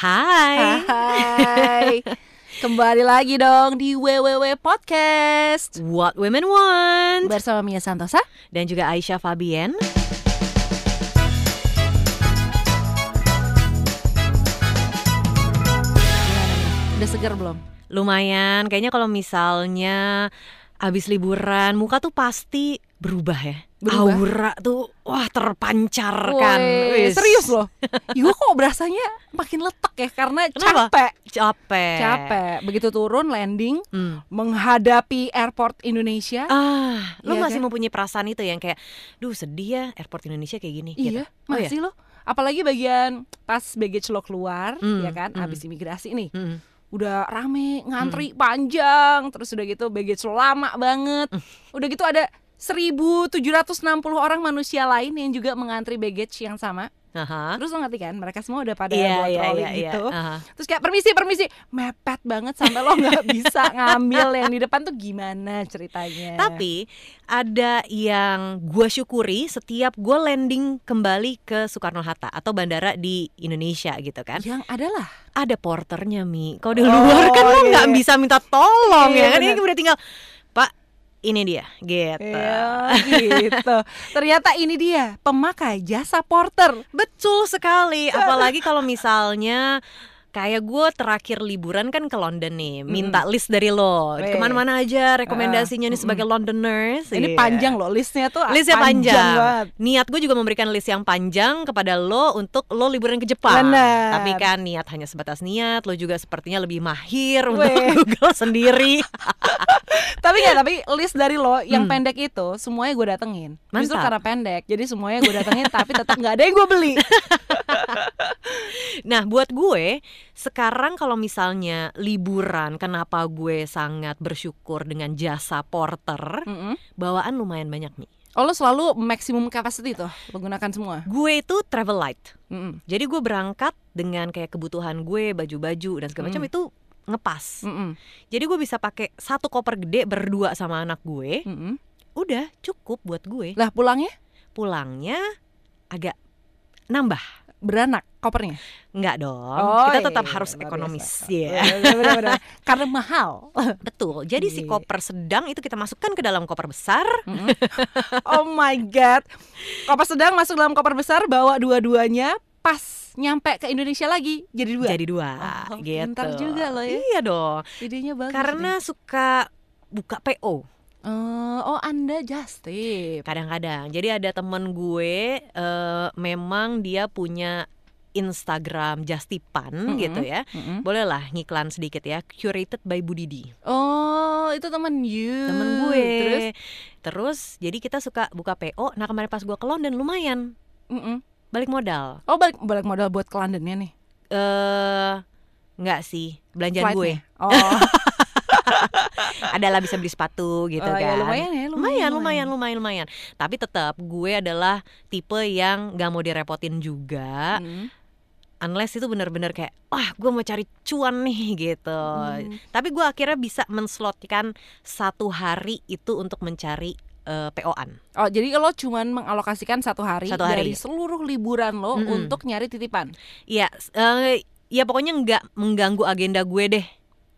Hai. Hai. Kembali lagi dong di WWW Podcast What Women Want bersama Mia Santosa. dan juga Aisyah nih? Udah segar belum? Lumayan, kayaknya kalau misalnya habis liburan muka tuh pasti berubah ya. Berubah? Aura tuh wah terpancarkan. Wis. serius loh. Gue kok berasanya makin letak ya karena Kenapa? capek. Capek. Capek. Begitu turun landing Hmm. menghadapi airport Indonesia. Ah, lu Iya masih kan? mempunyai perasaan itu yang kayak, duh sedih ya airport Indonesia kayak gini. gitu. Iya, Oh, iya? masih loh. Apalagi bagian pas baggage lo keluar, Hmm, ya kan, hmm. habis imigrasi nih. Mm. udah rame ngantri panjang terus udah gitu baggage lo lama banget udah gitu ada 1760 orang manusia lain yang juga mengantri baggage yang sama Aha. terus lo ngerti kan mereka semua udah pada Iya, buat iya, rolling iya, iya. gitu Aha. terus kayak permisi permisi mepet banget sampai lo nggak bisa ngambil yang di depan tuh gimana ceritanya Tapi ada yang gue syukuri setiap gue landing kembali ke Soekarno Hatta atau bandara di Indonesia gitu kan. yang adalah Ada porternya Mi. Kalau di Oh, luar kan lo iya, nggak iya. bisa minta tolong Iya, ya kan. Ini udah tinggal ini dia gitu. Iya gitu ternyata ini dia pemakai jasa porter Betul sekali. Apalagi kalau misalnya kayak gue terakhir liburan kan ke London nih, minta list dari lo ke mana-mana aja rekomendasinya nih mm-mm. sebagai Londoners. ini Iya. panjang loh listnya tuh Listnya panjang. banget Niat gue juga memberikan list yang panjang kepada lo untuk lo liburan ke Jepang. Benar. Tapi kan niat hanya sebatas niat, lo juga sepertinya lebih mahir untuk Weh. Google sendiri. tapi nggak tapi list dari lo yang Hmm. pendek itu semuanya gue datengin justru Mantap. karena pendek jadi semuanya gue datengin tapi tetap nggak ada yang gue beli Nah, buat gue sekarang kalau misalnya liburan, kenapa gue sangat bersyukur dengan jasa porter? Mm-mm. Bawaan lumayan banyak nih. oh lo selalu maximum capacity tuh lo gunakan semua Gue itu travel light. Mm-mm. Jadi gue berangkat dengan kayak kebutuhan gue, baju-baju dan segala macam Hmm. itu ngepas. Mm-mm. Jadi gue bisa pakai satu koper gede berdua sama anak gue. Mm-mm. Udah cukup buat gue. lah pulangnya Pulangnya agak nambah. Beranak kopernya Enggak dong. Oh, Kita iya, tetap iya, harus ekonomis biasa. ya. Bener, bener. karena mahal Betul. Jadi si Iya. koper sedang itu kita masukkan ke dalam koper besar. Oh my god koper sedang masuk dalam koper besar bawa dua-duanya pas nyampe ke Indonesia lagi jadi dua Jadi dua Oh, gitu. pintar juga lo ya. Iya dong. idenya bagus Karena suka buka PO Eh, oh anda just tip kadang-kadang. Jadi ada temen gue eh, memang dia punya Instagram Justipan Mm-mm. gitu ya. Mm-mm. Boleh lah ngiklan sedikit ya. Curated by Budidi. Oh, itu temen you. Temen gue. Terus, Terus jadi kita suka buka PO. Nah kemarin pas gue ke London lumayan balik modal. oh balik balik modal buat ke Londonnya nih. Eh nggak sih belanjaan gue. Flightnya. Oh, Adalah bisa beli sepatu gitu oh, kan. ya, lumayan ya, lumayan lumayan lumayan lumayan tapi tetap gue adalah tipe yang gak mau direpotin juga Mm. unless itu benar-benar kayak wah gue mau cari cuan nih gitu Hmm. tapi gue akhirnya bisa menslotkan satu hari itu untuk mencari eh, PO-an Oh, jadi lo cuman mengalokasikan satu hari, Satu hari. dari seluruh liburan lo Mm-mm. untuk nyari titipan. Iya, eh, ya pokoknya nggak mengganggu agenda gue deh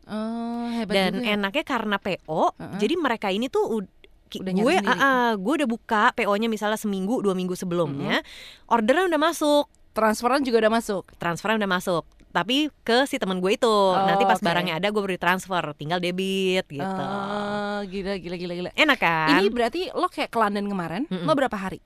Oh, hebat dan juga. ya. enaknya karena PO Heeh. jadi mereka ini tuh Udah gue ah, gue udah buka PO-nya misalnya seminggu dua minggu sebelumnya orderan udah masuk Transferan juga udah masuk. transferan udah masuk tapi ke si teman gue itu nanti pas oke. barangnya ada gue beri transfer tinggal debit gitu Oh, gila gila gila gila. enak kan Ini berarti lo kayak ke London kemarin, Mm-mm. lo berapa hari?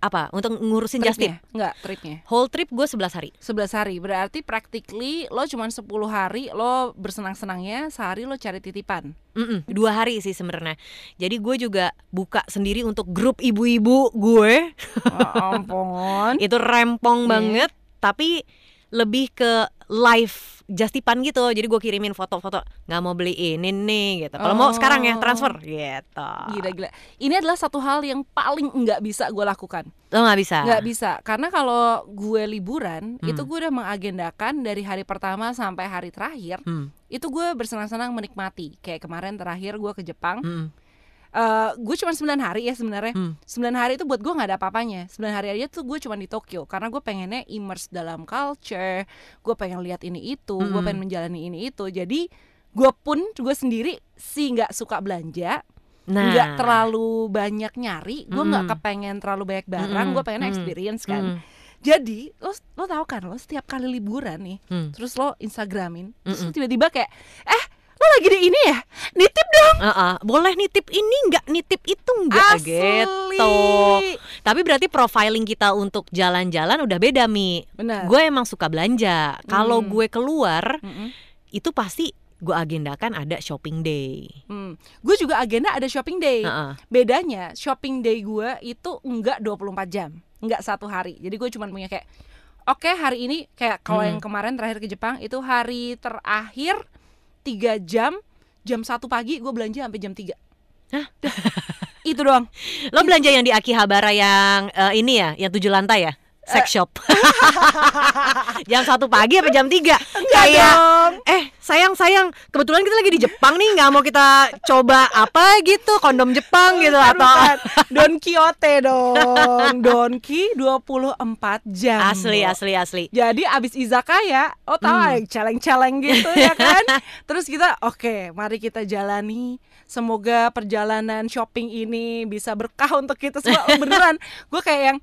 Apa? Untuk ngurusin just tip Tripnya? Enggak, tripnya. whole trip gue 11 hari. 11 hari. Berarti practically lo cuma 10 hari lo bersenang-senangnya sehari lo cari titipan? Mm-mm, dua hari sih sebenarnya. Jadi gue juga buka sendiri untuk grup ibu-ibu gue. Oh, ampun. Itu rempong Iya. banget. Tapi lebih ke live justipan gitu. Jadi gue kirimin foto-foto nggak mau beli ini nih gitu. Kalau mau Oh. sekarang ya transfer gitu. Gila gila. Ini adalah satu hal yang paling nggak bisa gue lakukan. Lo nggak bisa. Nggak bisa. Karena kalau gue liburan Hmm. itu gue udah mengagendakan dari hari pertama sampai hari terakhir Hmm, itu gue bersenang-senang menikmati. Kayak kemarin terakhir gue ke Jepang hmm, eh gue cuma 9 hari ya sebenarnya. Hmm. 9 hari itu buat gue nggak ada apa-apanya. 9 hari aja tuh gue cuma di Tokyo karena gue pengennya immerse dalam culture. Gue pengen lihat ini itu, gue Mm-mm. pengen menjalani ini itu. Jadi gue pun gue sendiri sih nggak suka belanja, Nah, nggak terlalu banyak nyari. Gue nggak Mm-mm. kepengen terlalu banyak barang. Mm-mm. Gue pengen Mm. experience kan. Mm. Jadi lo lo tau kan lo setiap kali liburan nih, Hmm. terus lo Instagramin, terus tiba-tiba kayak eh lo lagi di ini ya, nitip dong. Uh-uh. boleh nitip ini nggak nitip itu nggak gitu. Tapi berarti profiling kita untuk jalan-jalan udah beda mi. Gue emang suka belanja. Kalau Hmm. gue keluar Mm-mm. itu pasti gue agendakan ada shopping day. Hmm. Gue juga agenda ada shopping day. Uh-uh. Bedanya shopping day gue itu enggak 24 jam, enggak satu hari. Jadi gue cuma punya kayak oke hari ini kayak kalau Hmm. yang kemarin terakhir ke Jepang itu hari terakhir tiga jam jam satu pagi gue belanja sampai jam 3 Hah? Itu doang. Lo belanja yang di Akihabara yang eh, ini ya, yang tujuh lantai ya? Sex shop. jam satu pagi apa jam tiga? Kayak eh sayang sayang kebetulan kita lagi di Jepang nih nggak mau kita coba apa gitu kondom Jepang gitu Bukan, atau. Don Quixote dong. Don Ki 24 jam. asli asli asli. Jadi abis izakaya, oh tahu Hmm. celeng-celeng gitu ya kan? Terus kita oke, mari kita jalani. Semoga perjalanan shopping ini bisa berkah untuk kita semua. Oh, beneran, gue kayak yang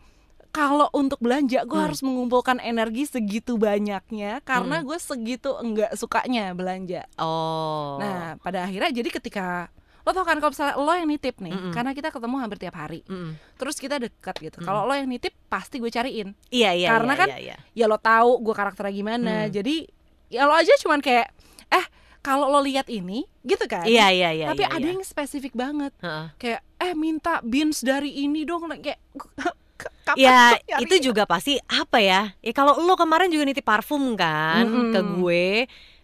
kalau untuk belanja gue Hmm. harus mengumpulkan energi segitu banyaknya karena gue segitu enggak sukanya belanja. Oh. Nah pada akhirnya jadi ketika lo tau kan kalau misalnya lo yang nitip nih, Mm-mm. karena kita ketemu hampir tiap hari, Mm-mm. terus kita dekat gitu. Mm. Kalau lo yang nitip pasti gue cariin Iya iya. Karena iya, kan iya, iya. ya lo tahu gue karakternya gimana Hmm. jadi ya lo aja cuman kayak eh kalau lo lihat ini gitu kan Iya iya iya. tapi iya, ada iya. yang spesifik banget Heeh. kayak eh minta beans dari ini dong kayak Ya itu juga pasti apa ya? Ya kalau lo kemarin juga nitip parfum kan Mm-mm. ke gue,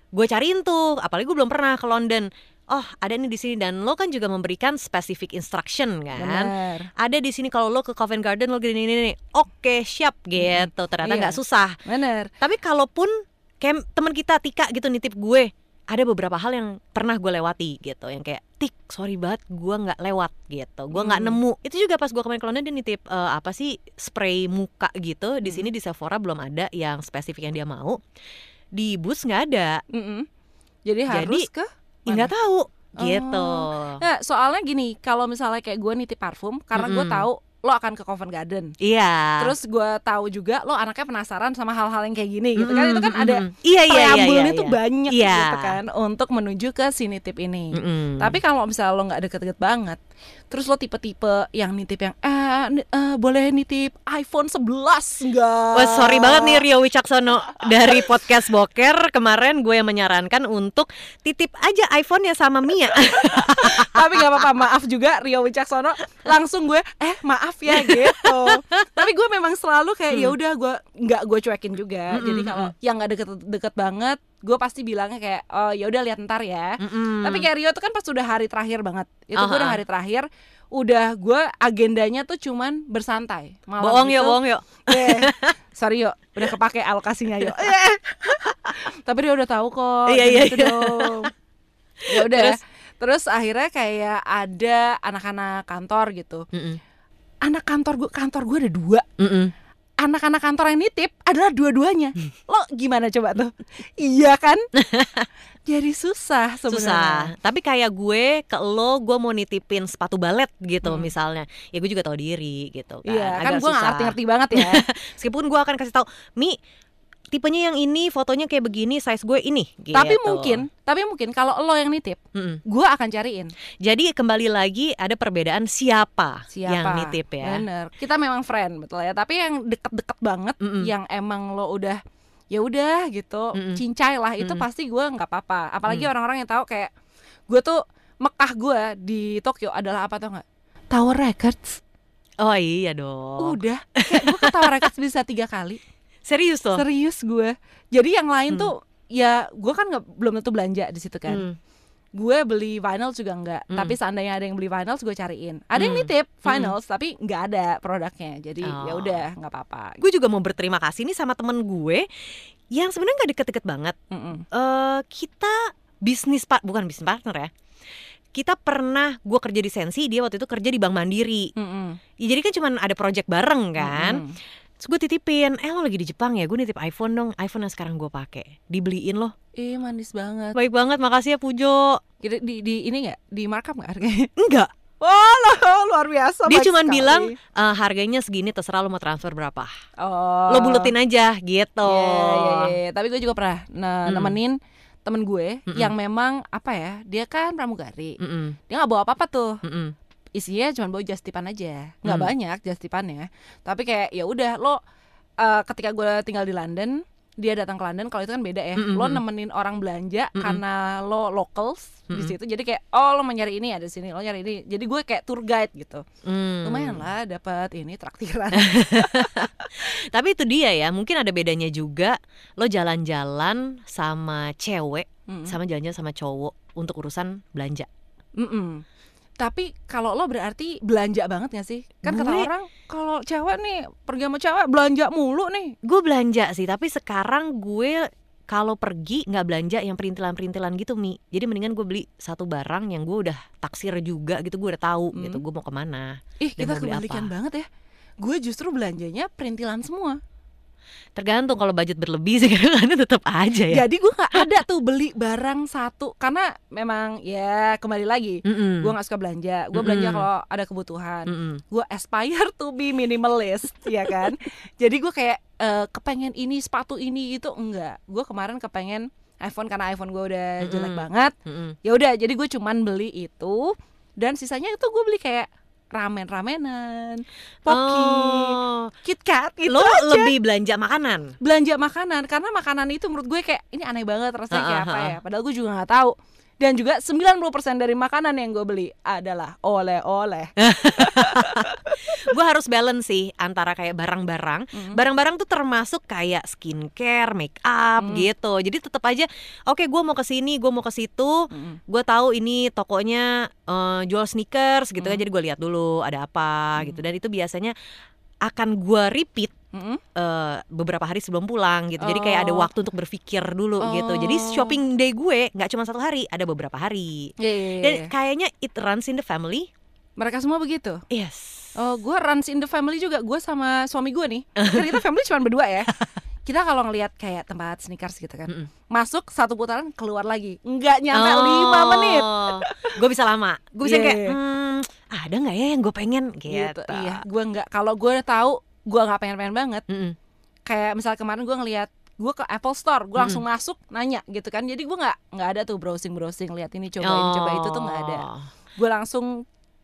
gue cariin tuh. Apalagi gue belum pernah ke London. Oh ada nih di sini dan lo kan juga memberikan specific instruction kan. Bener. Ada di sini kalau lo ke Covent Garden lo gini gini nih. Oke siap gitu. Ternyata Iya. nggak susah. bener Tapi kalaupun kayak teman kita Tika gitu nitip gue, ada beberapa hal yang pernah gue lewati gitu, yang kayak tik sorry banget gue nggak lewat gitu, gue nggak Hmm. nemu. Itu juga pas gue kemarin ke London dia nitip eh, apa sih spray muka gitu. Di Hmm. sini di Sephora belum ada yang spesifik yang dia mau. Di bus nggak ada, Mm-mm. jadi harus ke Ya, nggak tahu gitu. Nah, soalnya gini, kalau misalnya kayak gue nitip parfum, karena gue Mm-mm. tahu lo akan ke Covent Garden. Iya. Terus gue tahu juga lo anaknya penasaran sama hal-hal yang kayak gini gitu kan. Itu kan ada iya iya iya preambulnya iya, tuh iya. banyak Iya. gitu kan untuk menuju ke si nitip ini. Mm-mm. Tapi kalau misalnya lo nggak deket-deket banget, terus lo tipe-tipe yang nitip yang eh, eh, boleh nitip iPhone 11 enggak? Wah sorry banget nih Rio Wicaksono dari podcast Boker kemarin gue yang menyarankan untuk titip aja iPhone-nya sama Mia. Tapi nggak apa-apa, maaf juga Rio Wicaksono. Langsung gue eh maaf ya gitu. Tapi gue memang selalu kayak ya udah gue nggak gue cuekin juga. Mm-mm, Jadi kalau yang nggak deket-deket banget, gue pasti bilangnya kayak oh ya udah lihat ntar ya. Mm-mm. Tapi kayak Rio tuh kan pas udah hari terakhir banget. Itu gue udah hari terakhir udah gue agendanya tuh cuman bersantai. Malam bohong itu- yuk, bohong yuk. Eh, sorry yuk, udah kepake alokasinya yuk. Tapi dia udah tahu kok. Iya, iya, gitu iya. dong. Ya udah. Terus? Terus? akhirnya kayak ada anak-anak kantor gitu. Mm-mm. Anak kantor gue, kantor gue ada dua. Mm-mm. Anak-anak kantor yang nitip adalah dua-duanya. Lo gimana coba tuh? iya kan? Jadi susah sebenarnya. Susah. Tapi kayak gue ke lo, gue mau nitipin sepatu balet gitu Hmm. misalnya. Ya gue juga tahu diri gitu kan. Iya kan Agak gue ngerti-ngerti banget ya. Meskipun gue akan kasih tahu, Mi, tipenya yang ini, fotonya kayak begini, size gue ini. Gitu. Tapi mungkin, tapi mungkin kalau lo yang nitip, Mm-mm. gue akan cariin. Jadi kembali lagi ada perbedaan siapa, siapa yang nitip ya. bener kita memang friend betul ya tapi yang deket-deket banget Mm-mm. yang emang lo udah ya udah gitu Mm-mm. cincai lah itu Mm-mm. pasti gue nggak apa-apa apalagi Mm. orang-orang yang tahu kayak gue tuh Mekah gue di Tokyo adalah apa tau nggak Tower Records Oh iya dong. udah kayak gue ke Tower Records bisa tiga kali Serius loh. serius gue jadi yang lain Hmm. tuh ya gue kan nggak belum tentu belanja di situ kan Hmm. gue beli vinyl juga enggak Hmm. tapi seandainya ada yang beli vinyl gue cariin ada yang Hmm. nitip vinyls tapi nggak ada produknya jadi Oh. ya udah nggak apa-apa Gue juga mau berterima kasih nih sama temen gue yang sebenarnya nggak deket-deket banget. Mm-mm. Eh kita bisnis part bukan bisnis partner ya. kita pernah gue kerja di Sensi, dia waktu itu kerja di Bank Mandiri. Mm-mm. Ya, jadi kan cuman ada project bareng kan. Mm-mm. Terus gue titipin, eh lo lagi di Jepang ya, gue nitip iPhone dong, iPhone yang sekarang gue pakai, dibeliin loh. Ih manis banget. Baik banget, makasih ya Pujo. Di, di, di ini nggak di markup nggak harganya? Enggak, Wah lo luar biasa. dia sekali. bilang "Eh, harganya segini, terserah lo mau transfer berapa. oh. Lo buletin aja gitu. Iya, iya, iya. Tapi gue juga pernah nah, Mm. nemenin temen gue Mm-mm. yang memang apa ya dia kan pramugari Mm-mm, dia nggak bawa apa-apa tuh mm-mm. Isinya cuma bawa jas tipan aja nggak Hmm. banyak jas tipannya tapi kayak ya udah lo eh, ketika gue tinggal di London dia datang ke London kalau itu kan beda ya Mm-mm. lo nemenin orang belanja Mm-mm. karena lo locals di Mm-mm. situ jadi kayak oh lo mau nyari ini ada di sini lo nyari ini jadi gue kayak tour guide gitu Hmm. lumayan lah dapat ini traktiran Tapi itu dia ya, mungkin ada bedanya juga lo jalan-jalan sama cewek Mm. sama jalan-jalan sama cowok untuk urusan belanja. Mm-mm. Tapi kalau lo berarti belanja banget gak sih? Kan kata orang kalau cewek nih pergi sama cewek belanja mulu nih. Gue belanja sih, tapi sekarang gue kalau pergi nggak belanja yang perintilan-perintilan gitu mi. Jadi mendingan gue beli satu barang yang gue udah taksir juga gitu, gue udah tahu Hmm. gitu gue mau ke mana. Ih, kita kebalikan banget ya. Gue justru belanjanya perintilan semua. Tergantung kalau budget berlebih sih kadang-kadang tetap aja ya. Jadi gue nggak ada tuh beli barang satu karena memang ya kembali lagi. Mm-mm. Gue nggak suka belanja. Gue belanja Mm-mm. kalau ada kebutuhan. Mm-mm. Gue aspire to be minimalist, ya kan? Jadi gue kayak eh, kepengen ini sepatu ini itu enggak. Gue kemarin kepengen iPhone karena iPhone gue udah jelek Mm-mm. banget. Mm-mm. ya udah jadi gue cuman beli itu dan sisanya itu gue beli kayak ramen-ramenan, poki, Oh, KitKat itu lo lebih belanja makanan. belanja makanan karena makanan itu menurut gue kayak ini aneh banget rasanya kayak Ah, apa ya padahal gue juga nggak tahu dan juga 90% dari makanan yang gue beli adalah oleh-oleh gue harus balance sih antara kayak barang-barang Mm. barang-barang tuh termasuk kayak skincare make up Hmm. gitu jadi tetap aja oke gue mau ke sini gue mau ke situ Mm. gue tahu ini tokonya eh, jual sneakers gitu kan Hmm. jadi gue lihat dulu ada apa Hmm. gitu dan itu biasanya akan gue repeat Mm-mm. eh, beberapa hari sebelum pulang gitu jadi kayak ada Oh. waktu untuk berpikir dulu gitu jadi Oh. shopping day gue nggak cuma satu hari ada beberapa hari Iya, iya, iya, dan iya. kayaknya it runs in the family mereka semua begitu yes Oh, gue runs in the family juga. Gue sama suami gue nih. Kan kita family cuma berdua ya. Kita kalau ngelihat kayak tempat sneakers gitu kan, Mm-mm. masuk satu putaran keluar lagi, nggak nyampe lima menit. Gue bisa lama. Gue bisa Iya, kayak, iya. hmm, ada nggak ya yang gue pengen gitu. Gitu. Iya, gue nggak. Kalau gue udah tahu, gue nggak pengen-pengen banget. Mm-mm. Kayak misal kemarin gue ngelihat gue ke Apple Store, gue langsung Hmm. masuk nanya gitu kan. Jadi gue nggak nggak ada tuh browsing browsing, lihat ini coba ini coba itu tuh nggak ada. Oh. Gue langsung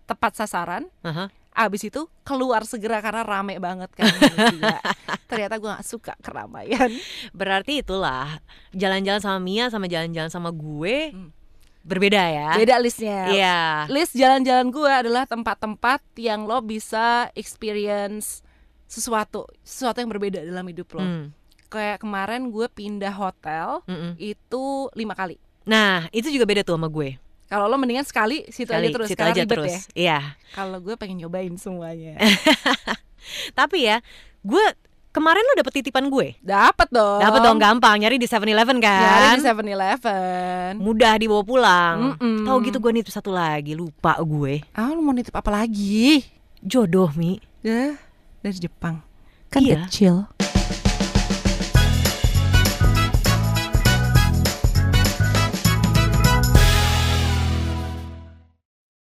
tepat sasaran. Aha. Abis itu keluar segera karena rame banget kan. Ternyata gue gak suka keramaian. Berarti itulah jalan-jalan sama Mia sama jalan-jalan sama gue Hmm. berbeda ya. Beda listnya. Iya. List jalan-jalan gue adalah tempat-tempat yang lo bisa experience sesuatu, sesuatu yang berbeda dalam hidup lo. Hmm. Kayak kemarin gue pindah hotel Mm-mm. itu lima kali. Nah itu juga beda tuh sama gue. Kalau lo mendingan sekali situ Sekali, aja terus, situ aja terus. ya. Iya. Kalau gue pengen nyobain semuanya. Tapi ya, gue kemarin lo dapet titipan gue. Dapat dong. Dapet dong gampang nyari di 7-Eleven kan. Nyari di 7-Eleven. Mudah dibawa pulang. Mm-mm. Tahu gitu gue nitip satu lagi, lupa gue. Ah, lo mau nitip apa lagi? Jodoh Mi. Ya, dari Jepang. Kan Iya. kecil.